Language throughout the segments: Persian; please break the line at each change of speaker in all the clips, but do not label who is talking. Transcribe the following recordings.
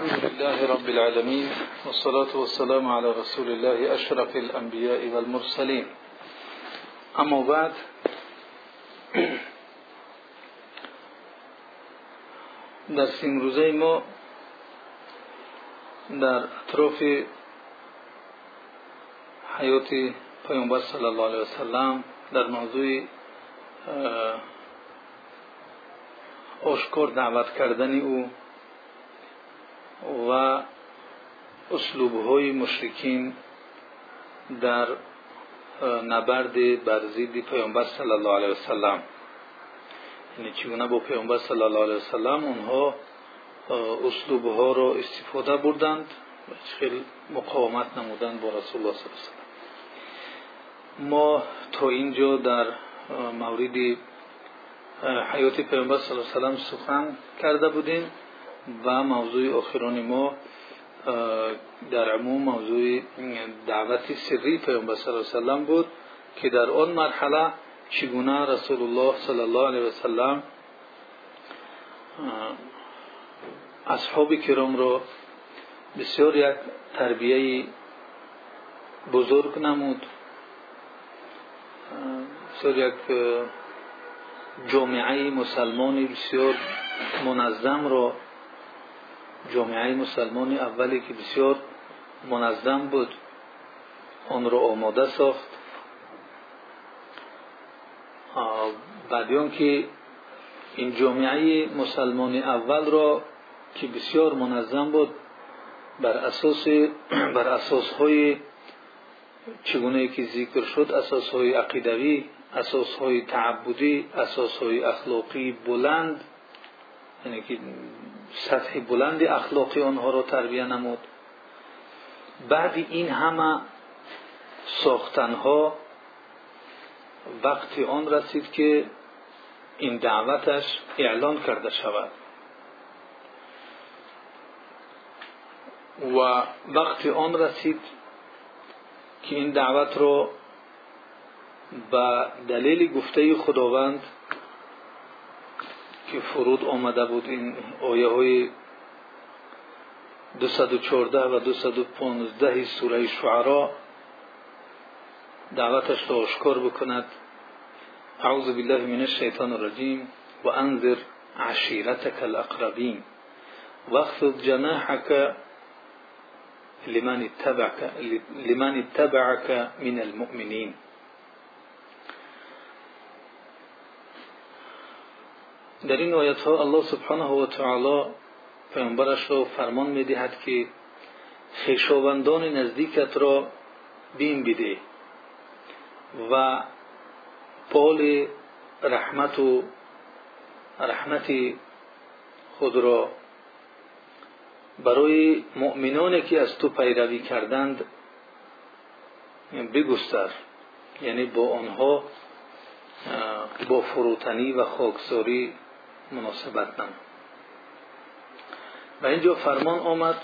الحمد لله رب العالمين والصلاة والسلام على رسول الله أشرف الأنبياء والمرسلين. أما بعد درس امروزه ما در اطراف حیات پیامبر صلی الله علیه وسلم در موضوع آشکار دعوت کردن أو و اسلوب های مشرکین در نبرد بر ضد پیامبر صلی الله علیه وسلم یعنی چگونه با پیامبر صلی الله علیه وسلم اونها اسلوب ها را استفاده بردند و خیلی مقاومت نمودند با رسول الله صلی الله علیه وسلم ما تا اینجا در مورد حیات پیامبر صلی الله علیه وسلم سخن کرده بودیم. و موضوع آخران ما در عموم موضوع دعوت سری پیامبر صلی الله علیه وسلم بود که در آن مرحله چگونه رسول الله صلی الله علیه وسلم اصحاب کرام را بسیار یک تربیه بزرگ نمود. بسیار یک جامعه مسلمانی بسیار منظم را جامعه مسلمانی اولی که بسیار منظم بود. آن را آماده ساخت. بعد که این جامعه مسلمان اول را که بسیار منظم بود بر اساس بر اساس های چگونه که ذکر شد اساس های عقیدوی اساس های تعبدی اساس های اخلاقی بلند یعنی که سطح بلند اخلاقی آنها را تربیه نمود. بعد این همه ساختنها وقتی آن رسید که این دعوتش اعلان کرده شود. و وقتی آن رسید که این دعوت را به دلیل گفته خداوند که فرود آمده بود این آیه های 214 و 215 سوره شعرا دعوتش را آشکار بکند. اعوذ بالله من الشیطان الرجیم و انذر عشیرتك الاقربین واخفض جناحك لمن اتبعك لمن اتبعك من المؤمنین. در این آیت الله سبحانه و تعالی پیامبرش را فرمان می‌دهد که خویشاوندان نزدیکت را بین بده و پال رحمت و خود را برای مؤمنانی که از تو پیروی کردند بگستر یعنی با آنها با فروتنی و خاکساری مناسبت نمود و اینجا فرمان آمد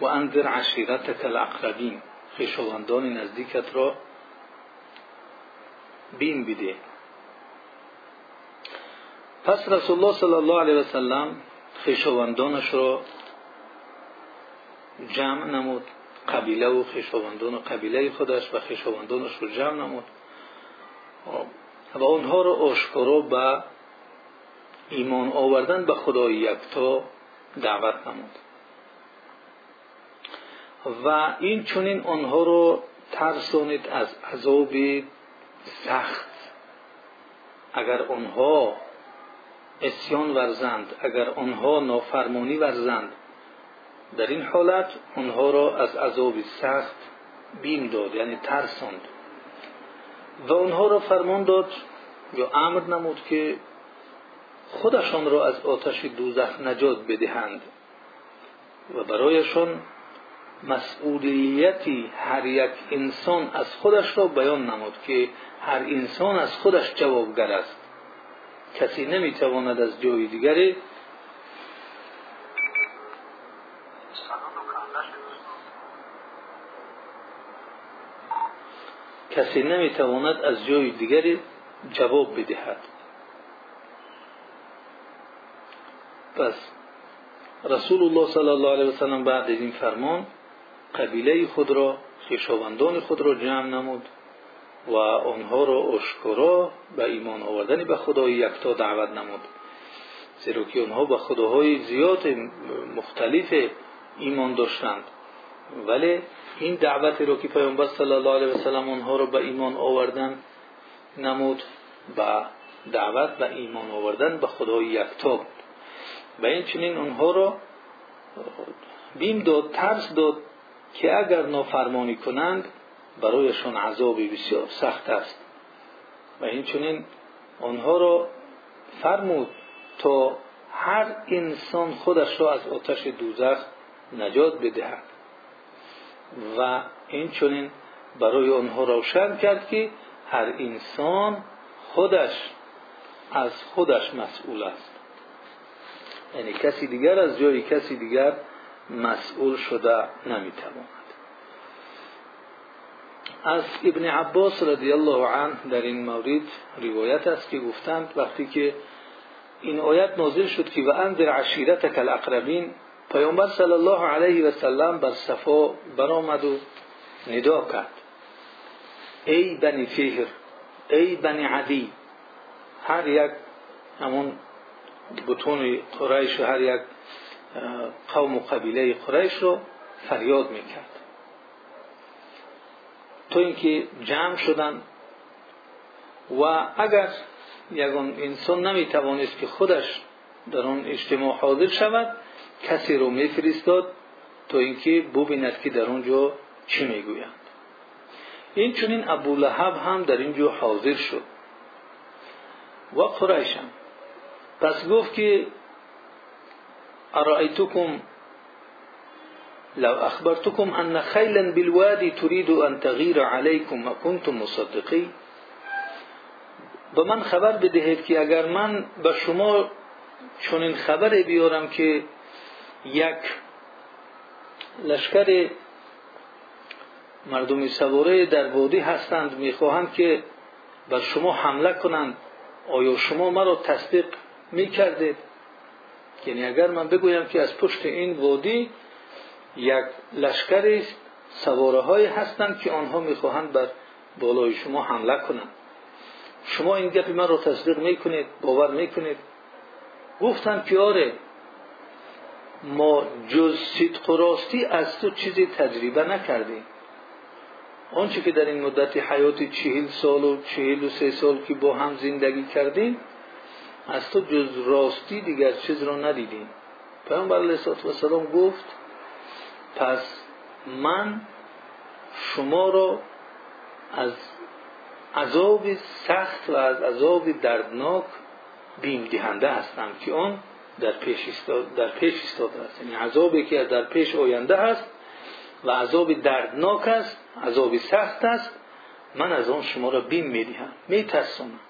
و انذر عشیرتک الاقربین. خویشاوندان نزدیکت را بین بده. پس رسول الله صلی الله علیه و سلم خویشاوندانش را جمع نمود. قبیله و خویشاوندان قبیله خودش و خویشاوندانش را جمع نمود. و آنها را آشکارا به ایمان آوردن به خدای یکتا دعوت نمود. و این چونین آنها را ترسانید از عذاب سخت. اگر آنها اسیان ورزند اگر آنها نافرمانی ورزند در این حالت آنها را از عذاب سخت بیم داد یعنی ترساند. و آنها را فرمان داد یا امر نمود که خودشان را از آتش دوزخ نجات بدهند و برایشان مسئولیتی هر یک انسان از خودش را بیان نمود که هر انسان از خودش جوابگر است. کسی نمی‌تواند از جای دیگری کسی نمی‌تواند از جای دیگری جواب بدهد. پس رسول الله صلی الله علیه وسلم بعد از این فرمان قبیله خود را خویشاوندان خود را جمع نمود و آنها را اشکرا به ایمان آوردن به خدای یکتا دعوت نمود. زیرا که آنها به خداهای زیاد مختلف ایمان داشتند. ولی این دعوتی رو که پیامبر صلی الله علیه وسلم آنها را به ایمان آوردن نمود به دعوت و ایمان آوردن به خدای یکتا بود. و این چنین آنها را بیم داد ترس داد که اگر نافرمانی کنند برایشان عذابی بسیار سخت است. و این چنین آنها را فرمود تا هر انسان خودش را از آتش دوزخ نجات بدهد. و این چنین برای آنها روشن کرد که هر انسان خودش از خودش مسئول است. یعنی کسی دیگر از جای کسی دیگر مسئول شده نمی‌تواند. از ابن عباس رضی الله عنه در این مورد روایت است که گفتند وقتی که این آیت نازل شد که و انذر عشیرتک الاقربین پیامبر صلی الله علیه و سلم بر صفا برآمد و ندا کرد. ای بنی فهر ای بنی عدی هر یک همون بطون قریش و هر یک قوم و قبیله قریش رو فریاد می‌کرد. تو اینکه جمع شدن و اگر یگان انسان نمی‌توانست که خودش در آن اجتماع حاضر شود کسی رو میفرستاد تا اینکه ببیند که در آنجا چی می‌گویند. این چنین ابو لهب هم در اینجا حاضر شد. و قریش هم. پس گفت که ارائیتکم لو اخبرتكم ان خیلا بالوادی تريد ان تغیر علیکم و کنتم مصدقی به من خبر بدهید که اگر من به شما چنین خبر بیارم که یک لشکر مردمی سواره در وادی هستند می‌خواهند که بر شما حمله کنند آیا شما مرا تصدیق می‌کردید یعنی اگر من بگویم که از پشت این وادی یک لشکر سواره های هستند که آنها می‌خواهند بر بالای شما حمله کنند. شما این گپ من رو تصدیق می‌کنید باور می‌کنید؟ گفتند که آره ما جز صدق و راستی از تو چیزی تجربه نکردیم. آنچه که در این مدت حیات چهل سال و چهل و سه سال که با هم زندگی کردیم از تو جز راستی دیگر چیز را ندیدیم. پیامبر علیه السلام گفت پس من شما را از عذاب سخت و از عذاب دردناک بیم دهنده هستم که آن در پیش استاد در پیش استاده است. یعنی عذابی که در پیش آینده است و عذاب دردناک است عذاب سخت است من از آن شما را بیم می‌دهم. میترسونم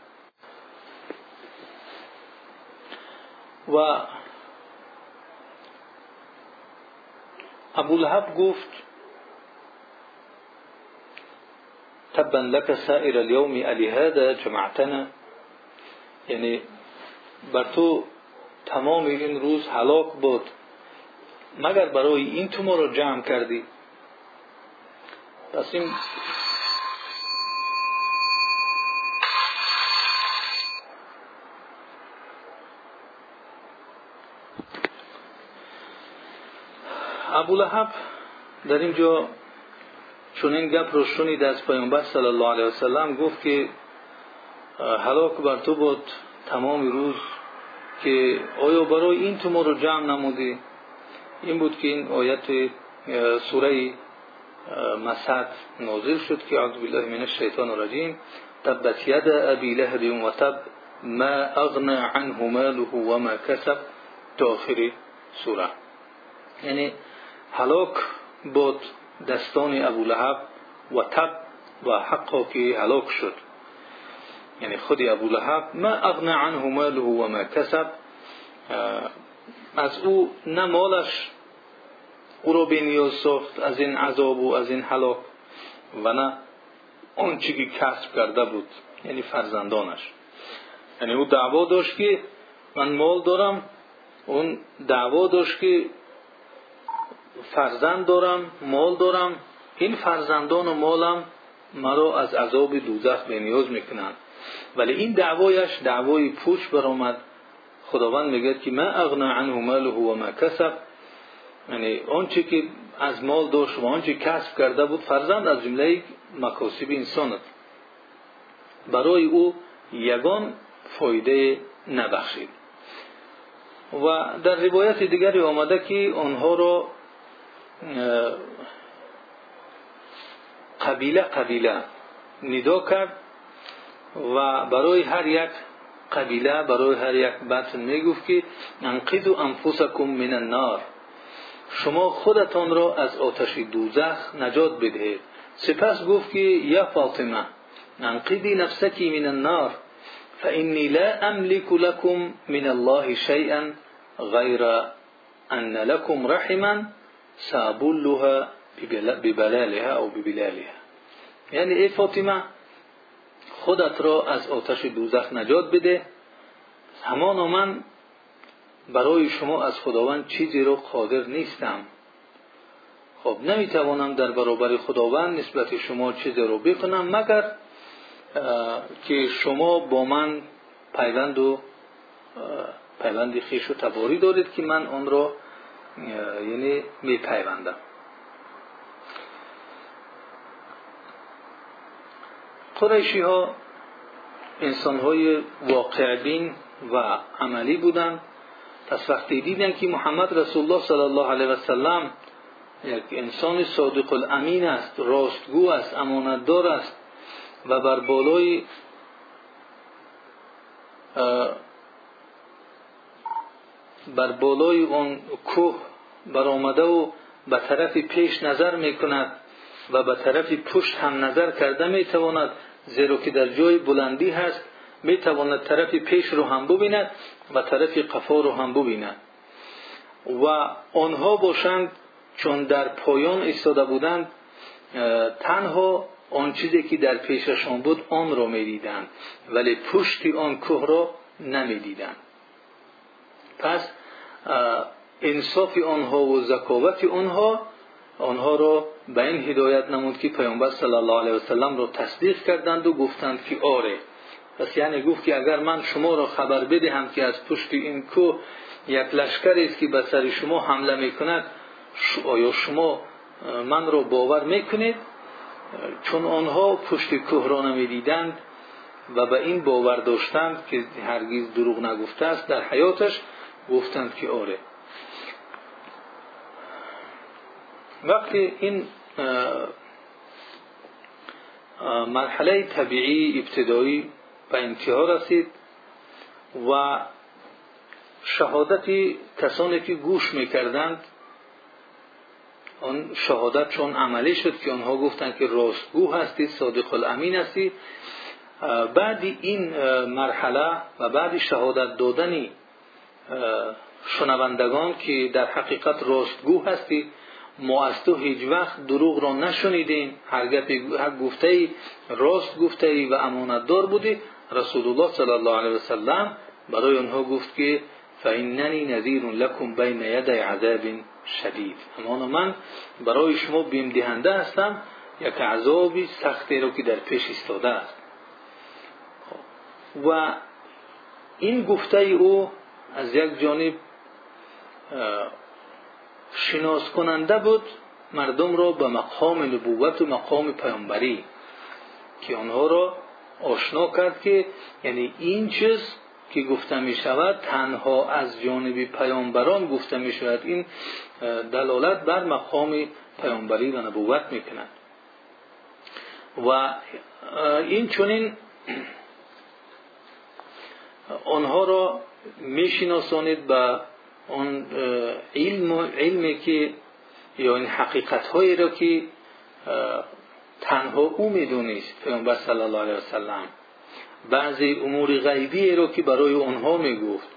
و ابو لهب گفت تبا لك سائر اليوم الی جمعتنا. یعنی بر تو تمام این روز هلاک بود مگر برای این تو ما رو جمع کردی؟ پس این ابو لحب در اینجا چون این گپ رو شنید پیامبر صلی الله علیه وسلم گفت که هلاک بر تو بود تمام روز که آیا برای این تو ما نمودی؟ این بود که این آیت سوره مسد نازل شد که اعوذ بالله من الشیطان الرجیم تبت ید ابی لهب و تب ما اغنى عنه ماله و ما کسب. تا سوره. یعنی بود دستان ابو لهب و تب و حقا که هلاک شد. یعنی خود ابو لهب ما اغنى عنه ماله و ما کسب. از او نه مالش او را از این عذاب و از این هلاک و نه آنچه که کسب کرده بود یعنی فرزندانش. یعنی او دعوا داشت که من مال دارم اون دعوا داشت که فرزند دارم مال دارم. این فرزندان و مالم مرا از عذاب دوزخ به نیاز می‌کنند. ولی این دعوایش دعوای پوچ برآمد. خداوند میگه که ما اغنا عنه ماله و ما کسب. یعنی آنچه که از مال داشت و آنچه کسب کرده بود فرزند از جمله مکاسب انسان برای او یگان فایده نبخشید. و در روایت دیگری آمده که آنها را قبیله قبیله ندا کرد و برای هر یک قبیله برای هر یک بطن می‌گفت که انقذوا انفسکم من النار. شما خودتان را از آتش دوزخ نجات بدهید. سپس گفت که یا فاطمه انقذی نفسکی من النار فإني لا أملك لكم من الله شيئا غير أن لكم رحما سأبلها ببلالها أو ببلالها. یعنی ای فاطمه خودت را از آتش دوزخ نجات بده. همانا من برای شما از خداوند چیزی را قادر نیستم. خب نمی‌توانم در برابر خداوند نسبت شما چیزی را بکنم مگر که شما با من پیوند و پیوند خیش و تباری دارید که من آن را یعنی میپیوندم. قریشی ها انسان های واقع و عملی بودند. پس وقتی دیدن که محمد رسول الله صلی الله علیه و سلم یک انسان صادق الامین است راستگو است امانتدار است و بر بالای بر بالای اون کوه برآمده و به طرف پیش نظر می‌کند و به طرف پشت هم نظر کرده می‌تواند زیرا که در جای بلندی هست می‌تواند طرف پیش رو هم ببیند و طرف قفا رو هم ببیند. و آنها باشند چون در پایان ایستاده بودند تنها آن چیزی که در پیششان بود آن را می‌دیدند ولی پشتی آن کوه را نمی‌دیدند. پس انصاف آنها و ذکاوت آنها آنها را به این هدایت نمود که پیامبر صلی الله علیه وسلم را تصدیق کردند و گفتند که آره. پس یعنی گفت که اگر من شما را خبر بدهم که از پشت این کوه یک لشکر است که به سر شما حمله می‌کند آیا شما من را باور می‌کنید؟ چون آنها پشت کوه را نمی‌دیدند و به این باور داشتند که هرگز دروغ نگفته است در حیاتش گفتند که آره. وقتی این مرحله طبیعی ابتدایی به انتها رسید و شهادتی کسانی که گوش می‌کردند آن شهادت چون عملی شد که آنها گفتند که راستگو هستی صادق الامین هستی بعد این مرحله و بعد شهادت دادن شنوندگان که در حقیقت راستگو هستی ما از تو هیچ وقت دروغ را نشنیدیم. هر گفته راست گفته و امانتدار بودی. رسول الله صلی الله علیه وسلم برای آنها گفت که فاننی نذیر لكم بین یدی عذاب شدید اما من برای شما بیم دهنده هستم. یک عذابی سختی رو که در پیش ایستاده است. و این گفته او از یک جانب شناس کننده بود مردم را به مقام نبوت و مقام پیامبری که آنها را آشنا کرد که یعنی این چیز که گفته می شود تنها از جانب پیامبران گفته می شود. این دلالت بر مقام پیامبری و نبوت می کند. و این چونین آنها را می شناسانید به اون علم علمی که این حقیقت هایی را که تنها او می‌دونست پیامبر صلی الله علیه وسلم بعضی امور غیبی را که برای آنها می‌گفت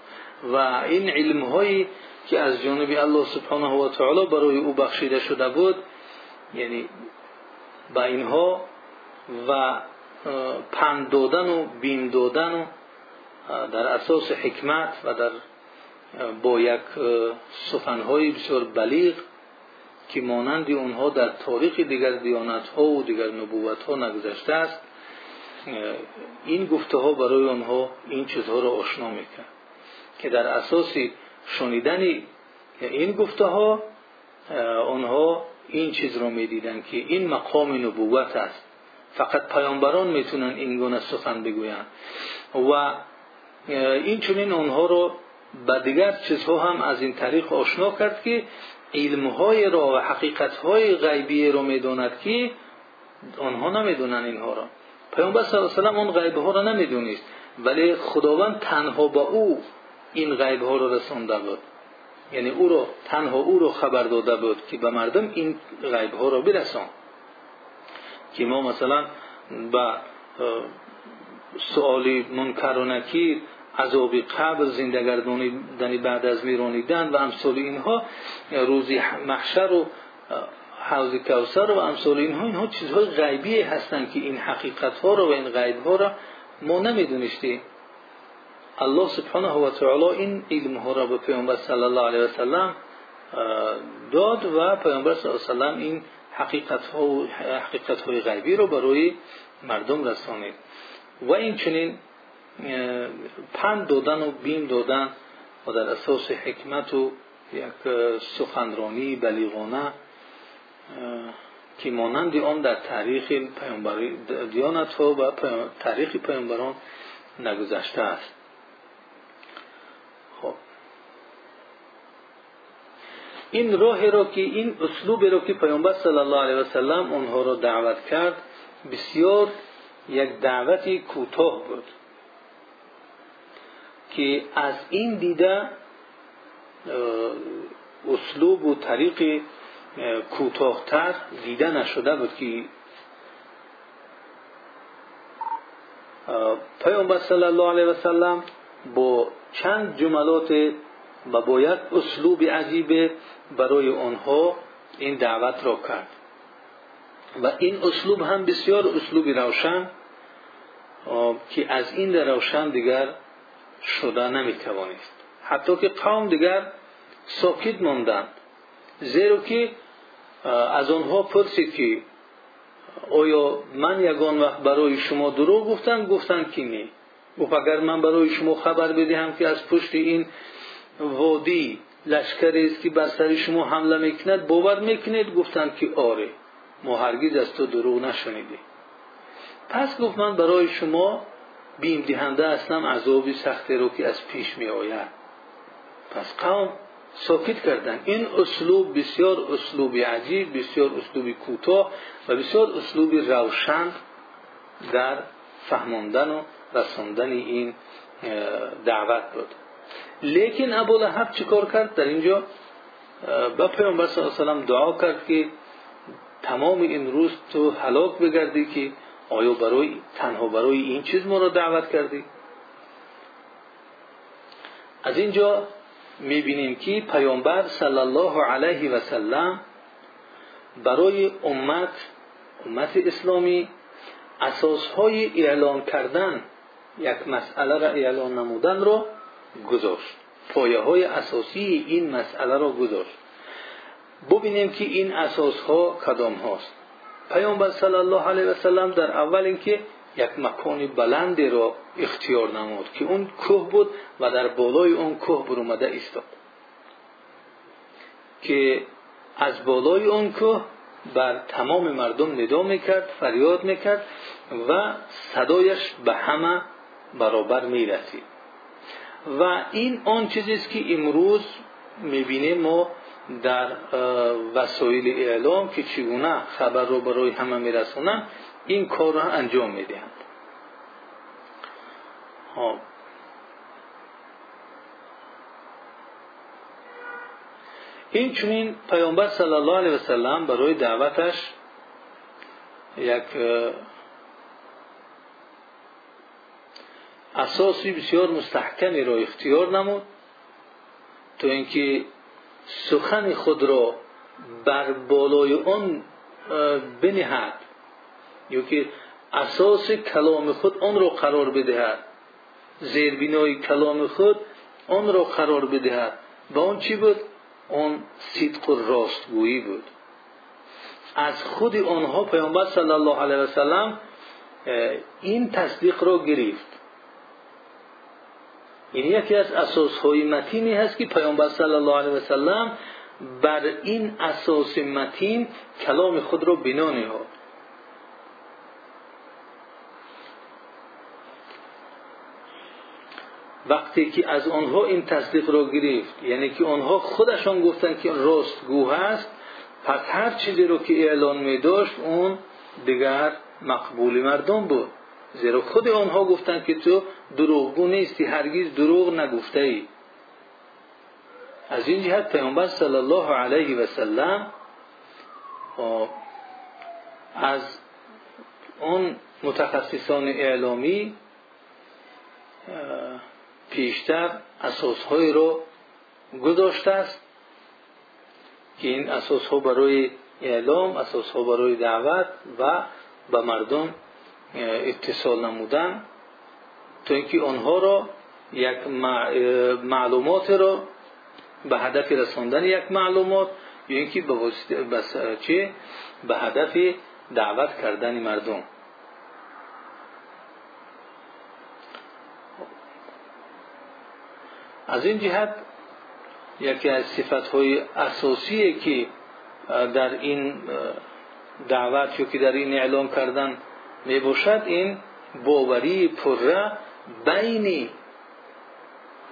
و این علم هایی که از جانب الله سبحانه و تعالی برای او بخشیده شده بود یعنی با اینها و پند دادن و بین دادن و در اساس حکمت و در با یک سخنهای بسیار بلیغ که مانند اونها در تاریخ دیگر دیانت ها و دیگر نبوت ها نگذشته است این گفته ها برای آنها این چیزها را آشنا می‌کرد که در اساس شنیدن این گفته ها آنها این چیز را می‌دیدند که این مقام نبوت است. فقط پیامبران می‌تونن این گونه سخن بگویند. و این چنین آنها رو به دیگر چیزها هم از این طریق آشنا کرد که علمهای را و حقیقتهای غیبی را می‌داند که آنها نمی‌دونن اینها را. پیامبر صلی الله علیه و اون غیب ها را نمی‌دونست ولی خداوند تنها با او این غیب ها را رسانده بود. یعنی او را تنها او را خبر داده بود که به مردم این غیب ها را برسان. که ما مثلا با سوالی منکر و نکیر عذاب قبر زندگردانی بعد از میرانیدن و امثال اینها روزی محشر و حوض کوثر و امثال اینها اینها چیزهای غیبی هستند که این حقیقت ها رو و این غیب ها را ما نمی‌دونستیم الله سبحانه و تعالی این علم ها را به پیامبر صلی الله علیه و سلم داد و پیامبر صلی الله علیه و سلم این حقیقت ها و حقیقت های غیبی رو برای مردم رسانید. و این چنین پند دادن و بیم دادن و در اساس حکمت و یک سخنرانی بلیغانه که مانند آن در تاریخ دیانت ها و تاریخ پیامبران نگذشته است. خب. این راه را که این اسلوب را که پیامبر صلی الله علیه و سلم آنها را دعوت کرد بسیار یک دعوتی کوتاه بود که از این دیده اسلوب و طریق کوتاهتر دیده نشده بود که پیامبر صلی الله علیه و سلم با چند جملات و با یک اسلوب عجیب برای آنها این دعوت را کرد. و این اسلوب هم بسیار اسلوب روشن که از این روشن دیگر شده نمی‌توانست حتی که قوم دیگر ساکت ماندند زیرا که از آنها پرسید که آیا من یگان وقت برای شما دروغ گفتم؟ گفتند که نه. گفت اگر من برای شما خبر بدهم که از پشت این وادی لشکری است که بر سر شما حمله می‌کند باور می‌کنید؟ گفتند که آره. ما هرگز از تو دروغ نشنیدیم. پس گفت من برای شما بیم دهنده هستم عذابی سختی رو که از پیش می آید. پس قوم ساکت کردن. این اسلوب بسیار اسلوب عجیب بسیار اسلوب کوتاه و بسیار اسلوب روشن در فهماندن و رساندن این دعوت بود. لیکن ابو لحب کرد؟ در اینجا با پیامبر صلی الله علیه و دعا کرد که تمام این روز تو هلاک بگردی که آیا برای تنها برای این چیز ما را دعوت کردی؟ از اینجا می‌بینیم که پیامبر صلی الله علیه و سلم برای امت امت اسلامی اساسهای اعلان کردن یک مسئله را اعلان نمودن را گذاشت. پایه های اساسی این مسئله را گذاشت. ببینیم که این اساس ها کدام هاست. پیامبر صلی الله علیه و سلم در اول اینکه یک مکان بلندی را اختیار نمود که اون کوه بود و در بالای اون کوه برومده ایستاد. که از بالای اون کوه بر تمام مردم ندا می‌کرد فریاد می‌کرد و صدایش به همه برابر می‌رسید و این آن چیزی است که امروز می‌بینیم ما در وسایل اعلام که چگونه خبر رو برای همه میرسونن این کار را انجام می‌دهند خب. این چونین پیامبر صلی الله علیه وسلم برای دعوتش یک اساسی بسیار مستحکمی را اختیار نمود تو اینکه سخن خود را بر بالای آن بنهد. یا که اساس کلام خود آن را قرار بدهد. زیربینای کلام خود آن را قرار بدهد. و اون چی بود؟ اون صدق و راستگویی بود. از خود آنها پیامبر صلی الله علیه و سلم این تصدیق را گرفت. این یکی از اساس های متینی هست که پیامبر صلی الله علیه و سلم بر این اساس متین کلام خود را بنا نهاد. وقتی که از آنها این تصدیق را گرفت یعنی که آنها خودشان گفتند که راستگو هست پس هر چیزی رو که اعلان می داشت اون دیگر مقبول مردم بود. زیرا خود آنها گفتند که تو دروغگو نیستی هرگز دروغ نگفته ای از این جهت پیامبر صلی الله علیه و سلم از اون متخصصان اعلامی پیشتر اساسهای رو گذاشته است که این اساس ها برای اعلام اساس ها برای دعوت و به مردم اتصال نمودن. تا اینکه آنها را یک معلومات را به هدف رساندن یک معلومات یا اینکه به چه به هدف دعوت کردن مردم. از این جهت یکی از صفت های اساسی که در این دعوت یا که در این اعلام کردن می باشد این باوری پره بین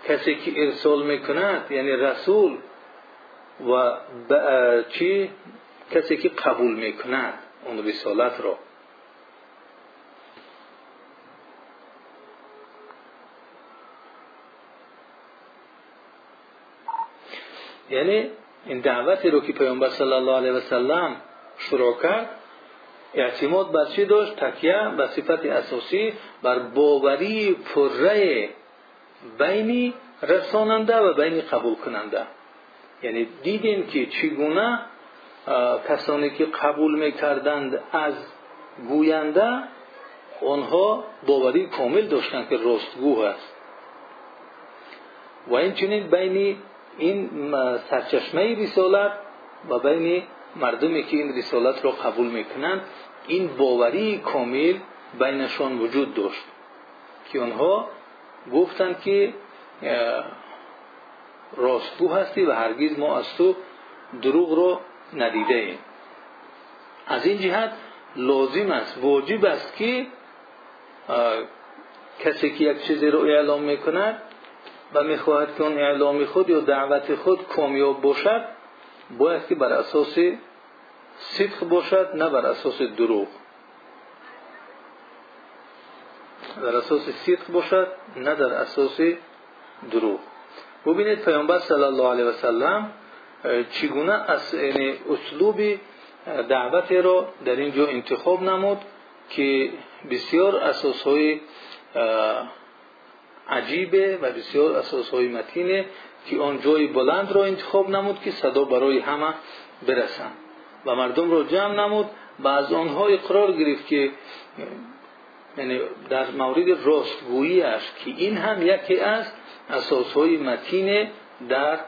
کسی که ارسال می‌کند یعنی رسول و چی؟ کسی که قبول می‌کند اون رسالت را. یعنی این دعوتی رو که پیامبر صلی الله علیه و سلم شروع کرد اعتماد بر چی داشت؟ تکیه به صفت اساسی بر باوری پره بین رساننده و بین قبول کننده یعنی دیدیم که چگونه کسانی که قبول می‌کردند از گوینده آنها باوری کامل داشتند که راستگو است. و این بین این سرچشمه رسالت و بین مردمی که این رسالت را قبول می‌کنند این باوری کامل بینشان وجود داشت که آنها گفتند که راستگو هستی و هرگز ما از تو دروغ را ندیده ایم. از این جهت لازم است واجب است که کسی که چیزی رو اعلام می‌کند و می‌خواهد که اون اعلام خود یا دعوت خود کامیاب باشد باید که بر اساس صدق باشد نه بر اساس دروغ. در اساس صدق باشد نه در اساس دروغ. ببینید پیامبر صلی الله علیه و سلم چگونه از یعنی اسلوب دعوت را در اینجا انتخاب نمود که بسیار اساس های عجیبه و بسیار اساس های متینه که آن جای بلند را انتخاب نمود که صدا برای همه برسن. و مردم را جمع نمود و از آنها اقرار گرفت که یعنی در مورد راستگوییش که این هم یکی از اساس های متین در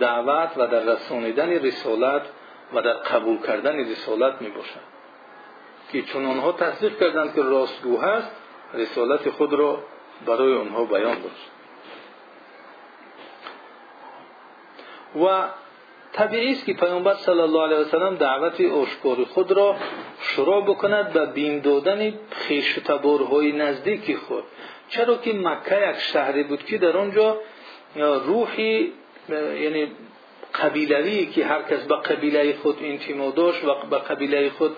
دعوت و در رسانیدن رسالت و در قبول کردن رسالت می باشد. که چون آنها تصدیق کردند که راستگو هست رسالت خود را برای آنها بیان داشت و طبیعی است که پیامبر صلی الله علیه سلم دعوت آشکار خود را شروع بکند به بیم دادن خویش تبارهای نزدیک خود. چرا که مکه یک شهری بود که در آنجا روحی یعنی قبیلوی که هر کس به قبیله خود انتماع داشت و به قبیله خود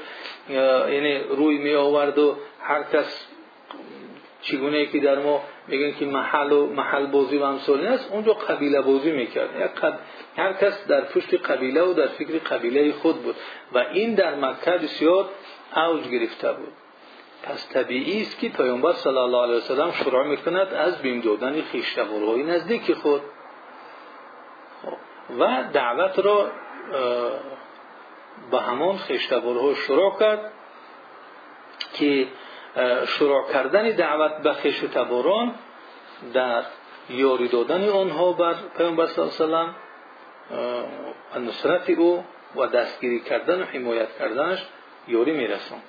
یعنی روی می آورد و هر کس چگونه که در ما میگن که محل و محل بازی و امثال است اونجا قبیله بازی می‌کرد. هر کس در پشت قبیله و در فکر قبیله خود بود و این در مکه بسیار اوج گرفته بود. پس طبیعی است که پیامبر صلی الله علیه وسلم شروع می‌کند از بیم دادن خویشتوارهای نزدیک خود. و دعوت را به همان خویشتوارها شروع کرد که شروع کردن دعوت به خیش و تباران در یاری دادن آنها بر پیامبر صلی الله علیه و نصرت او و دستگیری کردن و حمایت کردنش یاری میرساند.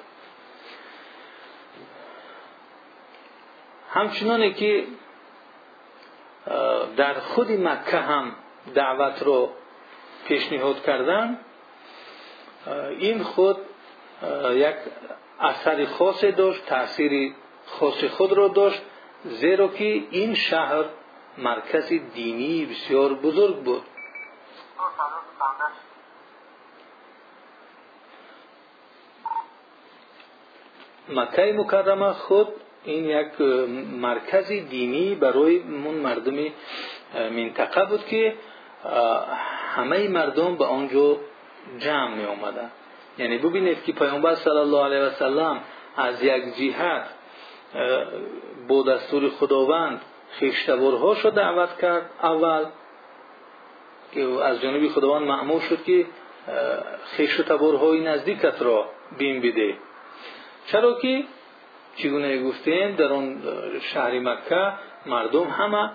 همچنانه که در خود مکه هم دعوت رو پیشنهاد کردن این خود یک اثر خاص داشت تاثیر خاص خود را داشت زیرا که این شهر مرکز دینی بسیار بزرگ بود. مکه مکرمه خود این یک مرکز دینی برای من مردم منطقه بود که همه مردم به آنجا جمع می آمدن. یعنی ببینید که پیامبر صلی الله علیه و سلم از یک جهت با دستور خداوند خیشتبارهاش را دعوت کرد اول. که از جانب خداوند معمول شد که خیشتبارهای نزدیکت را بین بده. چرا که چگونه گفتیم در آن شهر مکه مردم همه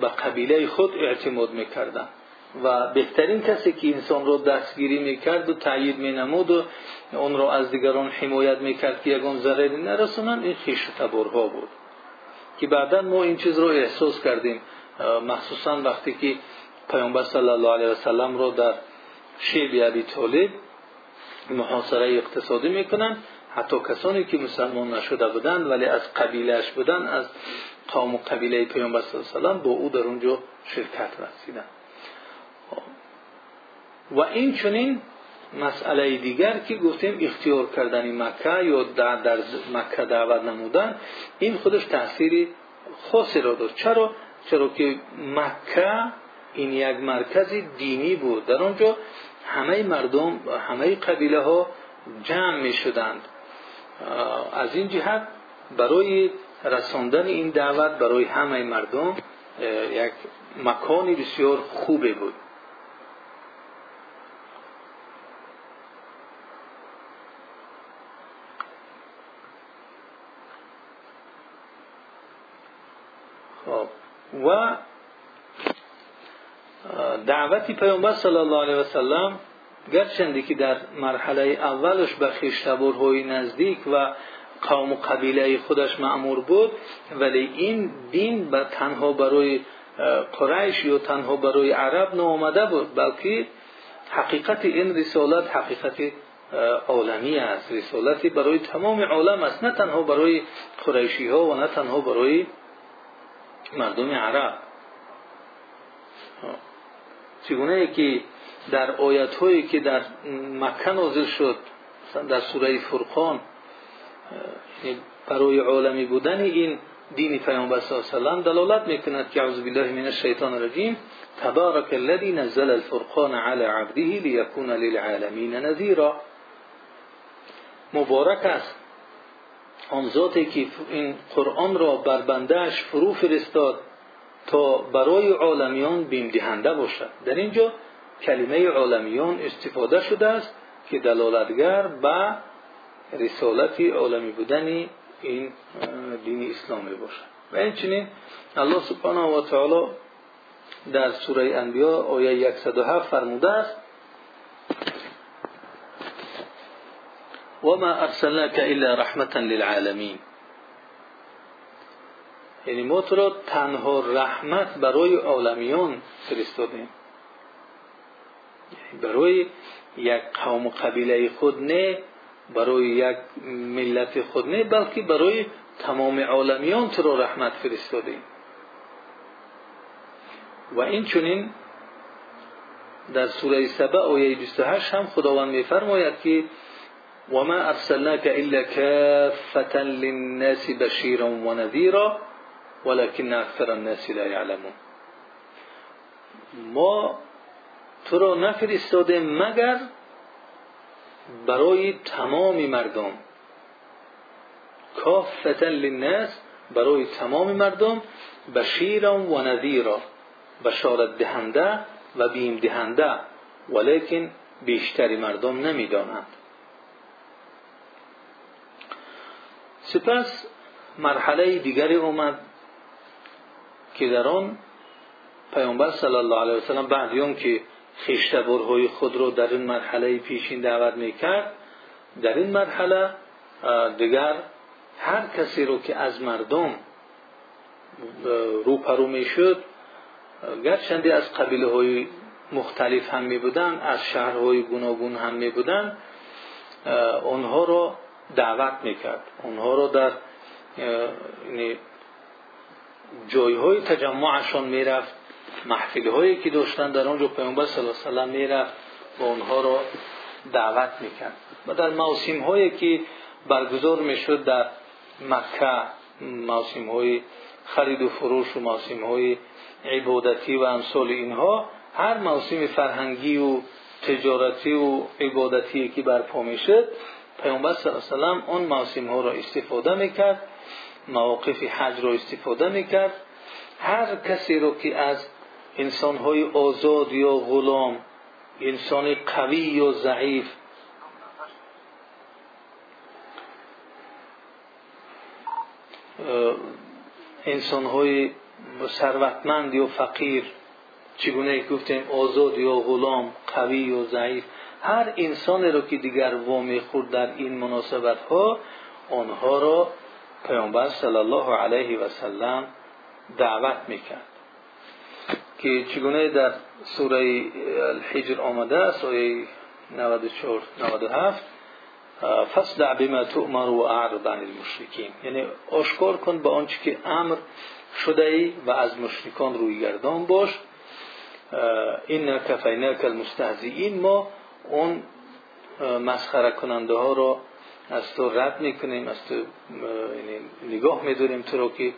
به قبیله خود اعتماد می‌کردند. و بهترین کسی که انسان را دستگیری می‌کرد و تایید مینمود و اون را از دیگران حمایت می‌کرد که یگان ضرری نرسونند این خویش تبرها بود. که بعدا ما این چیز را احساس کردیم. مخصوصا وقتی که پیامبر صلی الله علیه و سلم را در شیب ابی طالب محاصره اقتصادی می‌کنند حتی کسانی که مسلمان نشده بودند ولی از قبیلهش بودند از قوم و قبیله پیامبر صلی الله علیه و با او در اونجا شرکت رسیدند و این چنین مسئله دیگر که گفتیم اختیار کردن مکه یا در مکه دعوت نمودن این خودش تاثیر خاصی را داشت. چرا؟ چرا که مکه این یک مرکز دینی بود. در آنجا همه مردم همه قبیله ها جمع می شدند از این جهت برای رساندن این دعوت برای همه مردم یک مکانی بسیار خوبه بود. و دعوتی پیامبر صلی الله علیه و سلم گرچنده که در مرحله اولش به خیشتبارهای نزدیک و قوم و قبیله خودش معمور بود ولی این دین به تنها برای قریش یا تنها برای عرب نآمده بود بلکه حقیقت این رسالت حقیقت عالمی است. رسالتی برای تمام عالم است. نه تنها برای قریشی ها و نه تنها برای مردم عرب. چگونه که در آیت هایی که در مکه نازل شد در سوره فرقان برای عالمی بودن این دین پیامبر صلی الله علیه و دلالت می‌کند که اعوذ بالله من الشیطان الرجیم تبارک الذی نزل الفرقان علی عبده لیکون للعالمین نذیرا. مبارک است. آن ذاتی که این قرآن را بر بندهش فرو فرستاد تا برای عالمیان بیم دهنده باشد. در اینجا کلمه عالمیان استفاده شده است که دلالتگر به رسالت عالمی بودن این دین اسلامی باشد. و اینچنین الله سبحانه و تعالی در سوره انبیا آیه 107 فرموده است وما ارسلناك الا رحمة للعالمین یعنی ما تو را تنها رحمت برای عالمیان فرستادیم. یعنی برای یک قوم و قبیله خود نه برای یک ملت خود نه بلکه برای تمام عالمیان تو را رحمت فرستادیم. و این چونین در سوره سبع آیه 28 هم خداوند میفرماید که وما أرسلناك إلا كافة للناس بشيرا ونذيرا ولكن اکثر الناس لا يعلمون. ما تو را نفرستادیم مگر برای تمام مردم. کافتا للناس برای تمام مردم بشیرا و نذیرا بشارت دهنده و بیم دهنده ولیکن بیشتری مردم نمیدانند. سپس مرحله دیگری اومد که در آن پیامبر صلی الله علیه وسلم بعد که خیشتبرهای خود رو در این مرحله پیشین دعوت می‌کرد در این مرحله دیگر هر کسی رو که از مردم روپرو می‌شد گرچنده از قبیله های مختلف هم می بودن از شهرهای گوناگون هم می بودن اونها رو دعوت می‌کرد. اونها رو در یعنی جایهای تجمعشان می‌رفت محفل هایی که داشتن در آنجا پیامبر صلی الله علیه وسلم می‌رفت و اونها رو دعوت می‌کرد. و در موسم هایی که برگزار می‌شد در مکه موسم های خرید و فروش و موسم های عبادتی و امثال اینها هر موسم فرهنگی و تجارتی و عبادتی که برپا می‌شد پیامبر صلی الله علیه اون موسم ها را استفاده می‌کرد مواقف حج را استفاده می‌کرد. هر کسی رو که از انسان های آزاد یا غلام انسان قوی یا ضعیف انسان های ثروتمند یا فقیر چگونه گفتیم آزاد یا غلام قوی یا ضعیف هر انسانی رو که دیگر وامی خورد در این مناسبت ها آنها را پیامبر صلی الله علیه و سلم دعوت می‌کرد. که چگونه در سوره الحجر آمده است آیه 94 97 فصدع بما تؤمر و اعرض عن المشرکین. یعنی آشکار کن به آنچه که امر شده ای و از مشرکان روی گردان باش این کفیناک المستهزئین. ما اون مسخره کننده ها رو از تو رد می‌کنیم از تو یعنی نگاه میداریم تو رو که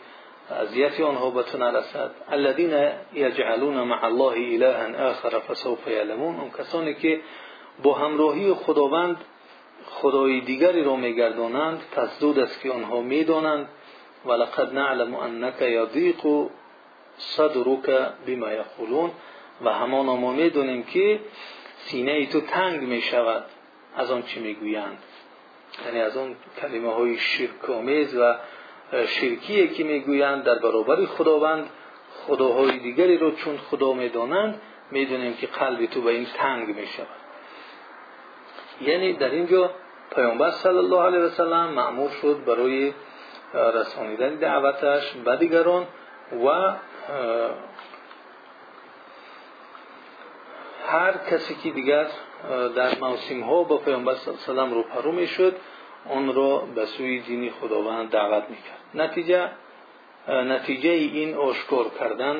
اذیت آنها به تو نرسد. الذین یجعلون مع الله الها آخر فسوف یعلمون. اون کسانی که با همراهی خداوند خدای دیگری را میگردانند پس زود است که آنها می‌دانند. ولقد نعلم انک یضیق صدرک بما یقولون. و همان ما می‌دونیم که سینه تو تنگ می شود از آن چی می‌گویند. یعنی از اون کلمه های شرک آمیز و شرکیه که می‌گویند. در برابر خداوند خداهای دیگری رو چون خدا می‌دانند می‌دونیم که قلب تو به این تنگ می شود یعنی در اینجا پیامبر صلی الله علیه وسلم معمور شد برای رسانیدن دعوتش به دیگران و هر کسی که دیگر در موسم ها با پیامبر صلی الله علیه وسلم رو پرو می‌شد آن را به سوی دین خداوند دعوت می‌کرد. نتیجه نتیجه این آشکار کردن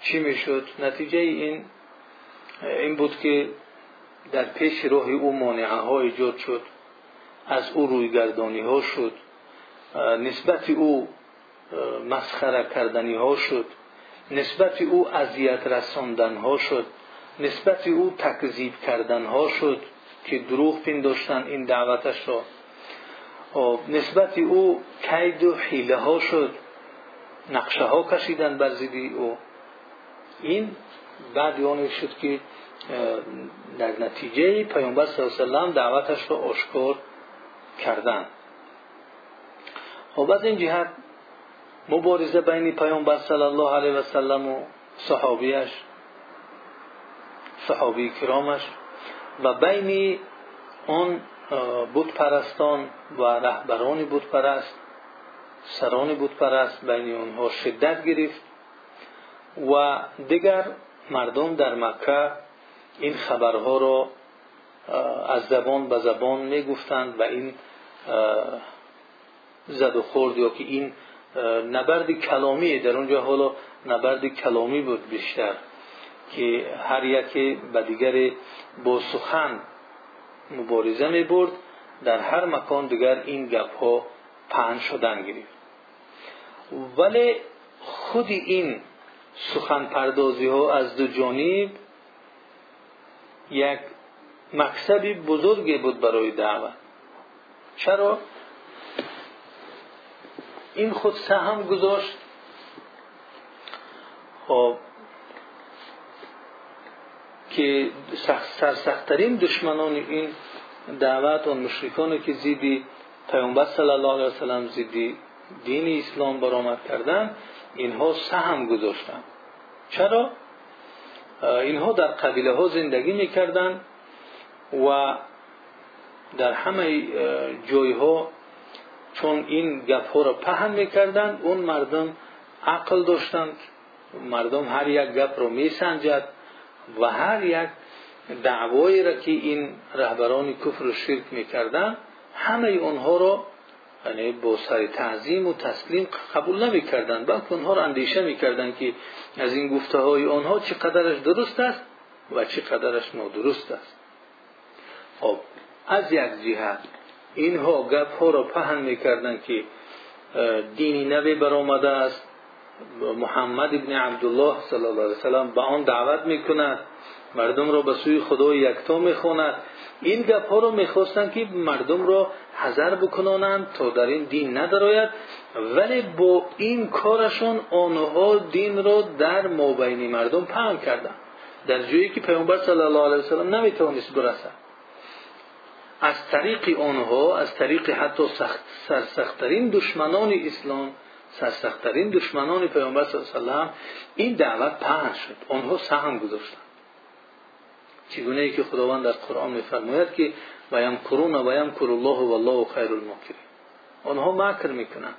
چی می‌شد؟ نتیجه این این بود که در پیش راه او مانعه ها ایجاد شد از او رویگردانی ها شد نسبت او مسخره کردنی ها شد. نسبت او اذیت رساندن ها شد. نسبت او تکذیب کردن ها شد که دروغ پنداشتن این دعوتش را. خب، نسبت او کید و حیله ها شد. نقشه ها کشیدن بر زیدی او. این بعد آن شد که در نتیجه پیامبر صلی الله علیه و دعوتش را آشکار کردن. خب از این جهت مبارزه بین پیامبر صلی الله علیه و سلم و صحابیش صحابی کرامش و بین آن بود پرستان و رهبران بود پرست سران بود پرست بین آنها شدت گرفت و دیگر مردم در مکه این خبرها را از زبان به زبان نبرد کلامی. در اونجا حالا نبرد کلامی بود بیشتر که هر یکی به دیگر با سخن مبارزه می برد. در هر مکان دیگر این گپ ها پهن شدن گرفت. ولی خود این سخن پردازی ها از دو جانب یک مکسبی بزرگی بود برای دعوت. چرا؟ این خود سهم گذاشت. خب. که سرسختترین دشمنان این دعوت و مشرکانی که زیدی پیامبر صلی الله علیه وسلم زیدی دین اسلام برآمد کردن اینها سهم گذاشتند چرا؟ اینها در قبیله ها زندگی می‌کردند و در همه جای ها چون این گپ ها را پهن می‌کردند اون مردم عقل داشتند. مردم هر یک گپ رو میسنجد و هر یک دعوایی را که این رهبران کفر و شرک می‌کردند همه اونها رو یعنی با سر تعظیم و تسلیم قبول نمی‌کردند بلکه اونها را اندیشه می‌کردند که از این گفته های آنها چقدرش درست است و چقدرش نادرست است. خب از یک جهت گپ ها را پهن می‌کردند که دینی نوی برآمده است. محمد ابن عبدالله صلی الله علیه وسلم به آن دعوت می‌کند. مردم را به سوی خدای یکتا می‌خواند. این گپ ها رو می‌خواستند که مردم را حذر بکنانند تا در این دین ندراید. ولی با این کارشون آنها دین را در مابین مردم پهن کردند. در جایی که پیامبر صلی الله علیه وسلم نمی‌توانست برسد از طریق آنها از طریق حتی سرسختترین دشمنان اسلام سرسختترین دشمنان پیامبر صلی الله علیه وسلم این دعوت پهن شد. آنها سهم گذاشتند. چگونه که خداوند در قرآن میفرماید که و یمکرون و یمکر الله و الله خیر المکرین آنها مکر می‌کنند.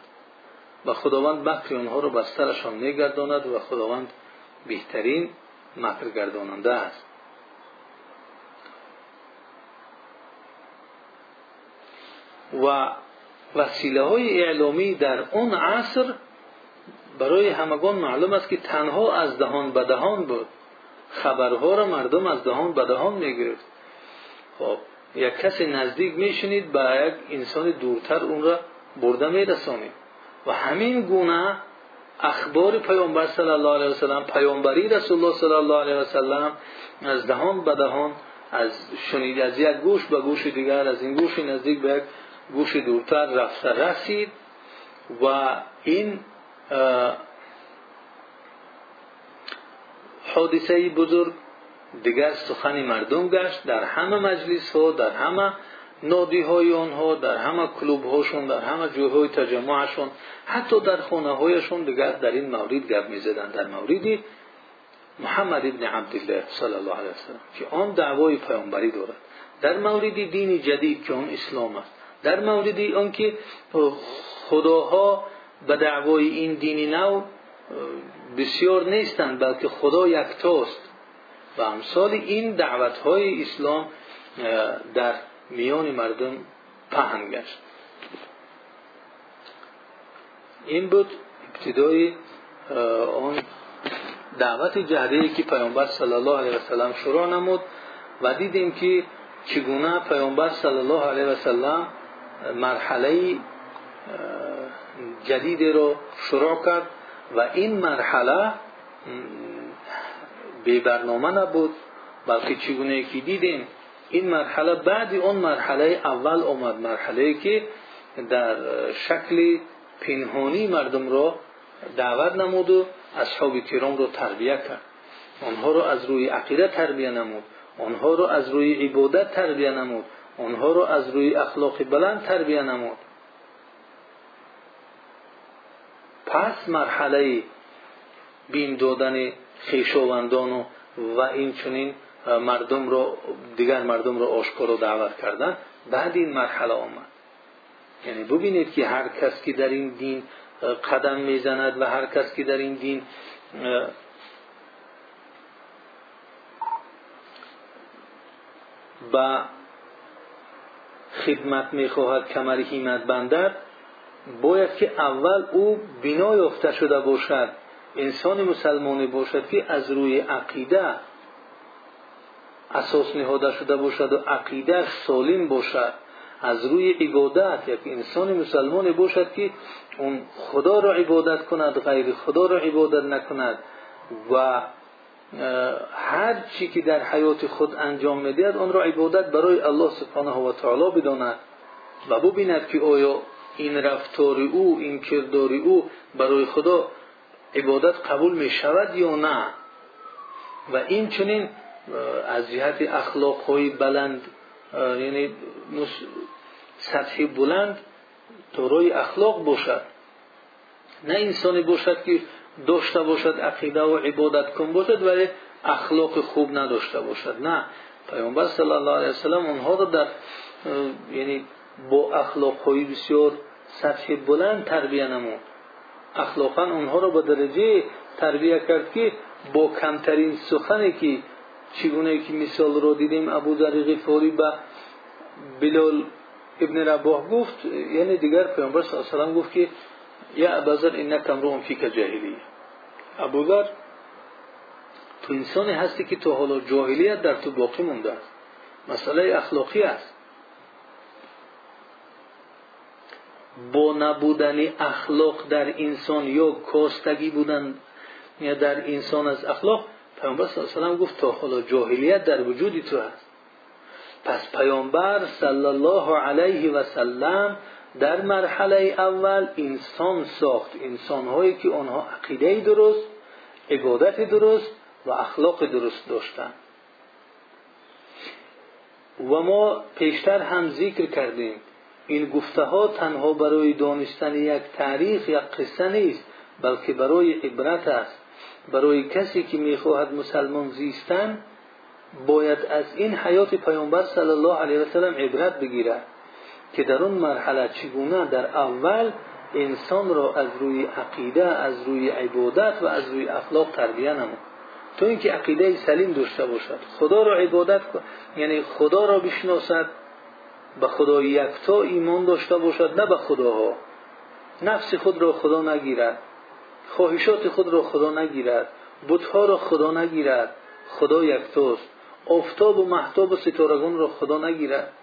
و خداوند مکر آنها رو بسترشان میگرداند و خداوند بهترین مکر گرداننده است. و وسیله های اعلامی در اون عصر برای همگان معلوم است که تنها از دهان به دهان بود. خبرها را مردم از دهان به دهان می‌گرفت. خب یک کسی نزدیک میشنید به یک انسان دورتر اون را برده میرسانید. و همین گونه اخبار پیامبر صلی الله علیه وسلم پیامبری رسول الله صلی الله علیه وسلم از دهان به دهان از شنید از یک گوش به گوش دیگر از این گوش نزدیک به یک گوش دورتر رفته رسید و این حادثه بزرگ دیگر سخن مردم گشت. در همه مجلس ها در همه نادی های آنها در همه کلوب هاشون در همه جوهای تجمعشون حتی در خانه هایشون دیگر در این مورد گپ می‌زدند. در موردی محمد ابن عبدالله صلی الله علیه وسلم که آن دعوای پیامبری دارد. در موردی دینی جدید که آن اسلام است. در موردی آنکه خداها به دعوای این دینی نو بسیار نیستند بلکه خدا یکتاست. و امثال این دعوت های اسلام در میان مردم پهن گشت این بود ابتدای آن دعوت جهده که پیامبر صلی الله علیه وسلم شروع نمود و دیدیم که چگونه پیامبر صلی الله علیه وسلم مرحله جدید رو شروع کرد و این مرحله به برنامه نبود بلکه چگونه که دیدیم این مرحله بعد اون مرحله اول اومد مرحله که در شکل پنهانی مردم رو دعوت نمود و اصحاب کرام رو تربیه کرد. آنها رو از روی عقیده تربیه نمود آنها رو از روی عبادت تربیه نمود. آنها رو از روی اخلاق بلند تربیه نمود. پس مرحله بین دادن خیشاوندان و این چنین مردم رو دیگر مردم رو آشکار و دعوت کردن بعد این مرحله آمد. یعنی ببینید که هر کس که در این دین قدم می‌زند و هر کس که در این دین با خدمت می‌خواهد کمر هیمت بندد باید که اول او بنا یافته شده باشد انسان مسلمانی باشد که از روی عقیده اساس نهاده شده باشد و عقیده سالم باشد. از روی عبادت یک انسان مسلمان باشد که اون خدا را عبادت کند غیر خدا را عبادت نکند و هر چی که در حیات خود انجام می‌دهد آن را عبادت برای الله سبحانه و تعالی بداند و ببیند که آیا این رفتار او این کردار او برای خدا عبادت قبول می شود یا نه. و این چنین از جهت اخلاق های بلند یعنی سطح بلند روی اخلاق باشد. نه انسانی باشد که داشته باشد عقیده و عبادت کن باشد ولی اخلاق خوب نداشته باشد. نه. پیامبر صلی الله علیه وسلم اونها رو در یعنی با اخلاق های بسیار سطح بلند تربیه نمود. اخلاقا اونها رو به درجه تربیه کرد که با کمترین سخنی که چگونه که مثال رو دیدیم ابو ذر به بلال ابن رباح گفت یعنی دیگر پیامبر صلی الله علیه و گفت که یا ابوذر انک امرؤ فیک جاهلیه ابوذر تو انسانی هستی که تو حالا جاهلیت در تو باقی مونده است. مسئله اخلاقی است. با نبودن اخلاق در انسان یا کاستگی بودن یا در انسان از اخلاق پیامبر صلی الله علیه گفت تا حالا جاهلیت در وجودی تو هست. پس پیامبر صلی الله علیه و سلم در مرحله اول انسان ساخت. انسانهایی که آنها عقیده درست عبادت درست و اخلاق درست داشتند. و ما پیشتر هم ذکر کردیم. این گفته ها تنها برای دانستن یک تاریخ یا قصه نیست بلکه برای عبرت است. برای کسی که می‌خواهد مسلمان زیستن باید از این حیات پیامبر صلی الله علیه و سلم عبرت بگیرد. که در اون مرحله چگونه در اول انسان را از روی عقیده از روی عبادت و از روی اخلاق تربیه نمود. تو اینکه عقیده سلیم داشته باشد خدا را عبادت یعنی خدا را بشناسد به خدا یکتا ایمان داشته باشد نه به خداها. نفس خود را خدا نگیرد. خواهشات خود را خدا نگیرد. بتها را خدا نگیرد. خدا یکتاست. آفتاب و محتاب و ستارگان را خدا نگیرد.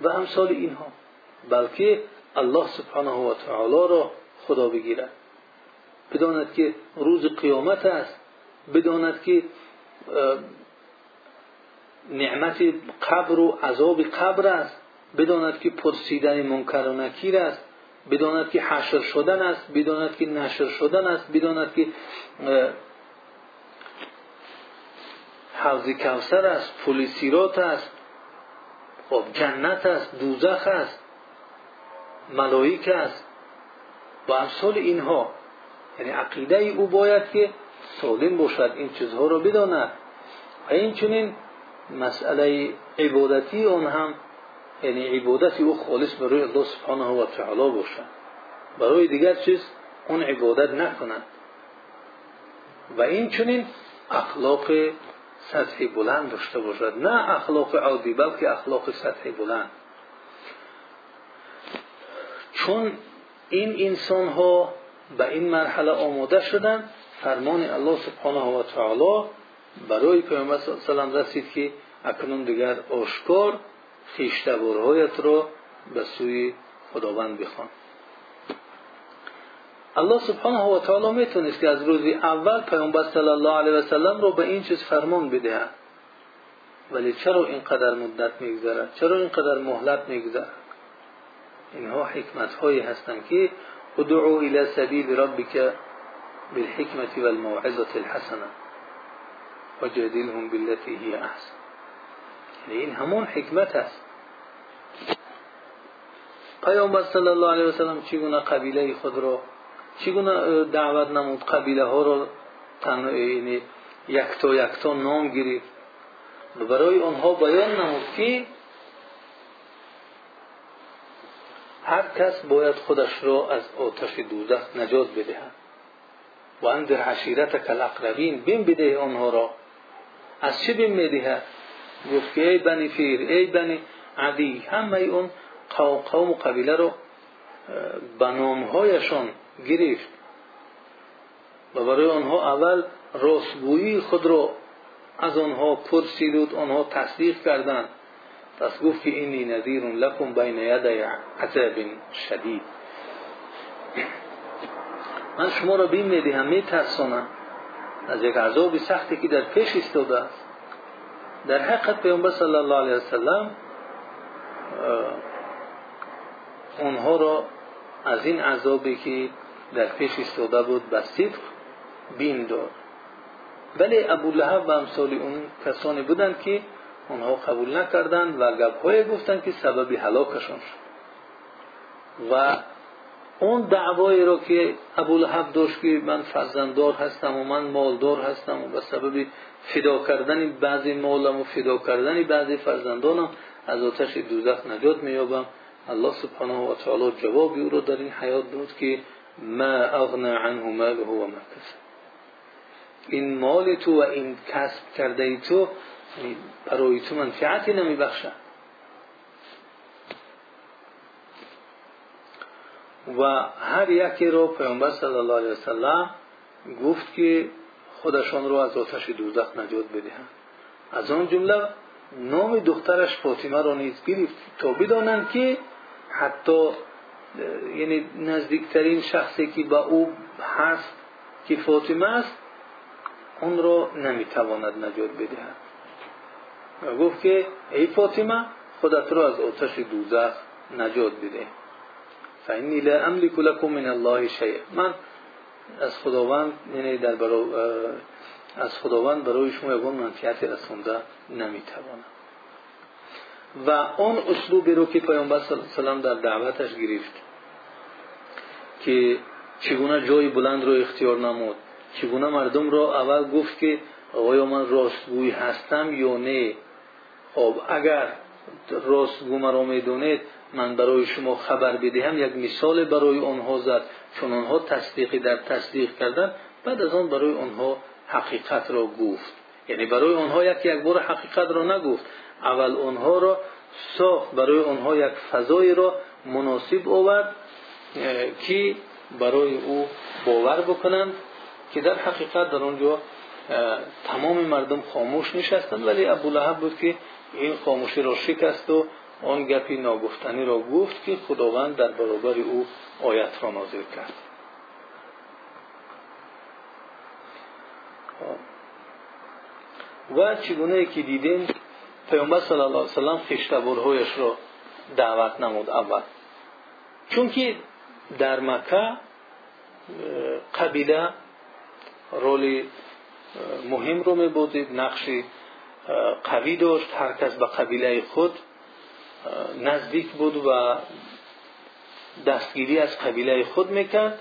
و امثال اینها. بلکه الله سبحانه و تعالی را خدا بگیرد. بداند که روز قیامت است. بداند که نعمت قبر و عذاب قبر است. بداند که پرسیدن منکر و نکیر است. بداند که حشر شدن است. بداند که نشر شدن است. بداند که حوض کوثر است. پل سیرات است. خب جنت است. با امثال اینها یعنی عقیده او باید که سالم باشد این چیزها را بداند. و این چنین مسئله عبادتی اون هم یعنی عبادت او خالص برای الله سبحانه و تعالی باشد. برای دیگر چیز اون عبادت نکنند و این چنین اخلاق سطح بلند داشته باشد. نه اخلاق عادی بلکه اخلاق سطح بلند. چون این انسان ها به این مرحله آماده شدن فرمان الله سبحانه و تعالی برای پیامبر صلی الله علیه و رسید که اکنون دیگر آشکار خویشتبارهایت را به سوی خداوند بخوان. الله سبحانه و تعالی می‌تونست که از روز اول پیامبر صلی الله علیه و سلم رو به این چیز فرمان بدهد. ولی چرا اینقدر مدت میگذرد؟ چرا اینقدر مهلت میگذرد؟ اینها حکمت هایی هستند که ادعو إلى سبیل ربک بالحکمت والموعظة الحسنة وجادلهم بالتي هي أحسن. یعنی این همون حکمت است پیامبر صلی الله علیه و سلم چگونه قبیله خود را چگونه دعوت نمود؟ قبیله ها را یعنی یکتا یکتا نام گرفت. و برای آنها بیان نمود که هر کس باید خودش را از آتش دوزخ نجات بدهد. و اندر عشیرتک الاقربین بین بده آنها را. از چه بین می‌دهد گفت که ای بنی فیر ای بنی عدی همه اون قوم و قبیله رو به نامهایشان گرفت. و برای آنها اول راستگویی خود را از آنها پرسید آنها تصدیق کردند. پس گفت که اینی نذیر لکم بین یدی عذاب شدید. من شما را بین می‌دهم میترسانم. از یک عذاب سختی که در پیش ایستاده است. در حقیقت پیامبر صلی الله علیه وسلم اونها را از این عذابی که در پیش ایستاده بود به صدق بین ولی ابو و امثال اون کسانی بودند که اونها قبول نکردند و گپهای گفتند که سبب هلاکشان شد. و اون دعوایی رو که ابولهب داشت که من فرزنددار هستم و من مالدار هستم و به سبب فدا کردن بعضی مالم و فدا کردن بعضی فرزندانم از آتش دوزخ نجات مییابم. الله سبحانه و تعالی جوابی او رو در این حیات داد که ما اغنا عنه ماله و ما کسب. این مال تو و این کسب کرده ای تو برای تو منفعتی نمیبخشد و هر یکی رو پیامبر صلی الله علیه وسلم گفت که خودشان رو از آتش دوزخ نجات بدهند از آن جمله نام دخترش فاطمه را نیز گرفت. تا بدانند که حتی یعنی نزدیکترین شخصی که با او هست که فاطمه است اون را نمی‌تواند نجات بدهد. و گفت که ای فاطمه خودت را از آتش دوزخ نجات بده. فانی لا املك لكم من الله شيء من از خداوند یعنی در برای از خداوند برای شما یگان منفعتی رسونده نمی‌توانم. و اون اسلوبی رو که پیامبر صلی الله علیه در دعوتش گرفت که چگونه جای بلند رو اختیار نمود چگونه مردم رو اول گفت که آیا من راستگوی هستم یا نه. خب اگر راستگو مرا می‌دونید من برای شما خبر بدهم یک مثال برای آنها زد چون آنها تصدیقی در تصدیق کردن بعد از آن برای آنها حقیقت را گفت. یعنی برای آنها یک یک بار حقیقت را نگفت. اول آنها را ساخت برای آنها یک فضای را مناسب آورد که برای او باور بکنند که در حقیقت در آنجا تمام مردم خاموش نشستند. ولی ابولهب بود که این خاموشی را شکست و آن گپی ناگفتنی را گفت که خداوند در برابر او آیت را نازل کرد. و چگونه که دیدیم پیامبر صلی الله علیه وسلم خشتبرهایش را دعوت نمود اول. چون که در مکه قبیله رول مهم رو میبودید نقشی قوی داشت هر کس به قبیله خود نزدیک بود و دستگیری از قبیله خود می‌کرد.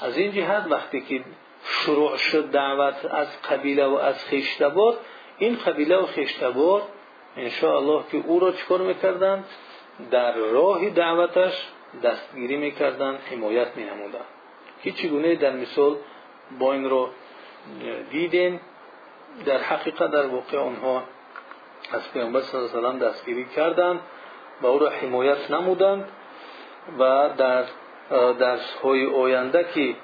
از این جهت وقتی که شروع شد دعوت از قبیله و از خیشتبار این قبیله و خیشتبار انشاءالله که او را چکار می‌کردند؟ در راه دعوتش دستگیری می‌کردند حمایت مینمودند. که چگونه در مثال با این رو دیدیم در حقیقت در واقع آنها از پیامبر صلی الله علیه و دستگیری کردند و او را حمایت نمودند و در درس های آینده که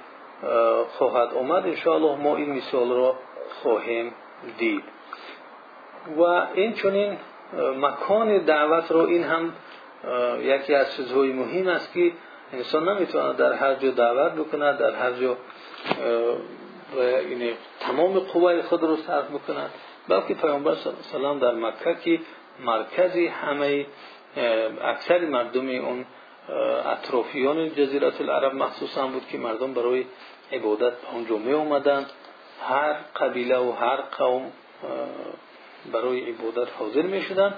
خواهد آمد انشاءالله ما این مثال را خواهیم دید. و این چونین مکان دعوت رو این هم یکی از چیزهای مهم است که انسان نمی‌تواند در هر جا دعوت بکند در هر جا این تمام قوای خود رو صرف بکند بلکه پیامبر صلی الله علیه و در مکه که مرکزی همه اکثر مردم اون اطرافیان جزیره العرب مخصوصا بود که مردم برای عبادت آنجا می اومدند هر قبیله و هر قوم برای عبادت حاضر می شدند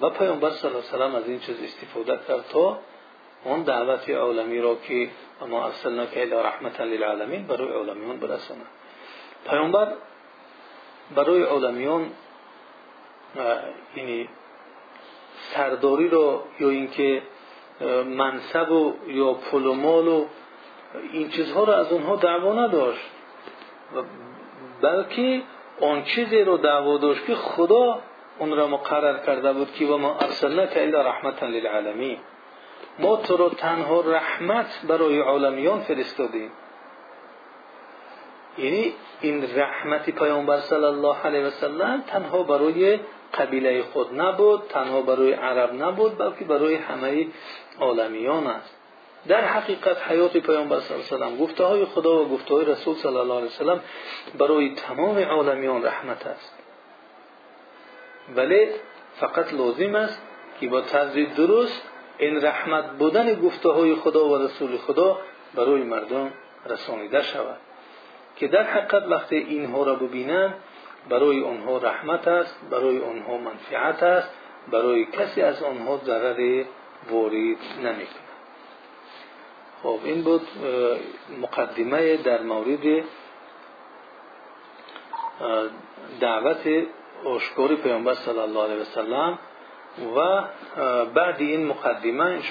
و پیامبر صلی الله علیه و از این چیز استفاده کرد تا اون دعوت عالمی را که ما ارسلنا که الی رحمت للعالمین برای عالمیان برساند. پیامبر برای عالمیان یعنی سرداری رو یا اینکه منصب و یا پول و مال و این چیزها رو از اونها دعوا نداشت. بلکه آن چیزی رو دعوا داشت که خدا اون را مقرر کرده بود که و ما که الا رحمتا للعالمین. ما تو رو تنها رحمت برای عالمیان فرستادیم یعنی این رحمت پیامبر صلی الله علیه و سلم تنها برای قبیله خود نبود تنها برای عرب نبود بلکه برای همه عالمیان است. در حقیقت حیات پیامبر صلی الله علیه و سلم گفته های خدا و گفته های رسول صلی الله علیه و سلم برای تمام عالمیان رحمت است. ولی فقط لازم است که با طرز درست این رحمت بودن گفته های خدا و رسول خدا برای مردم رسانیده شود. که در حقیقت وقتی اینها را ببینند برای آنها رحمت است برای آنها منفعت است برای کسی از آنها ضرر وارد نمی‌کند خب این بود مقدمه در مورد دعوت اشکار پیامبر صلی الله علیه وسلم و بعد این مقدمه ان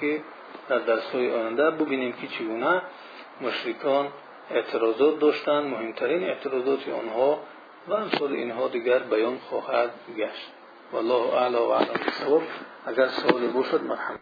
که در درس های آینده ببینیم که چگونه مشرکان اعتراضات داشتند مهمترین اعتراضات آنها و امثال اینها دیگر بیان خواهد گشت. والله اعلی و اعلم اگر سوالی باشد مرحمت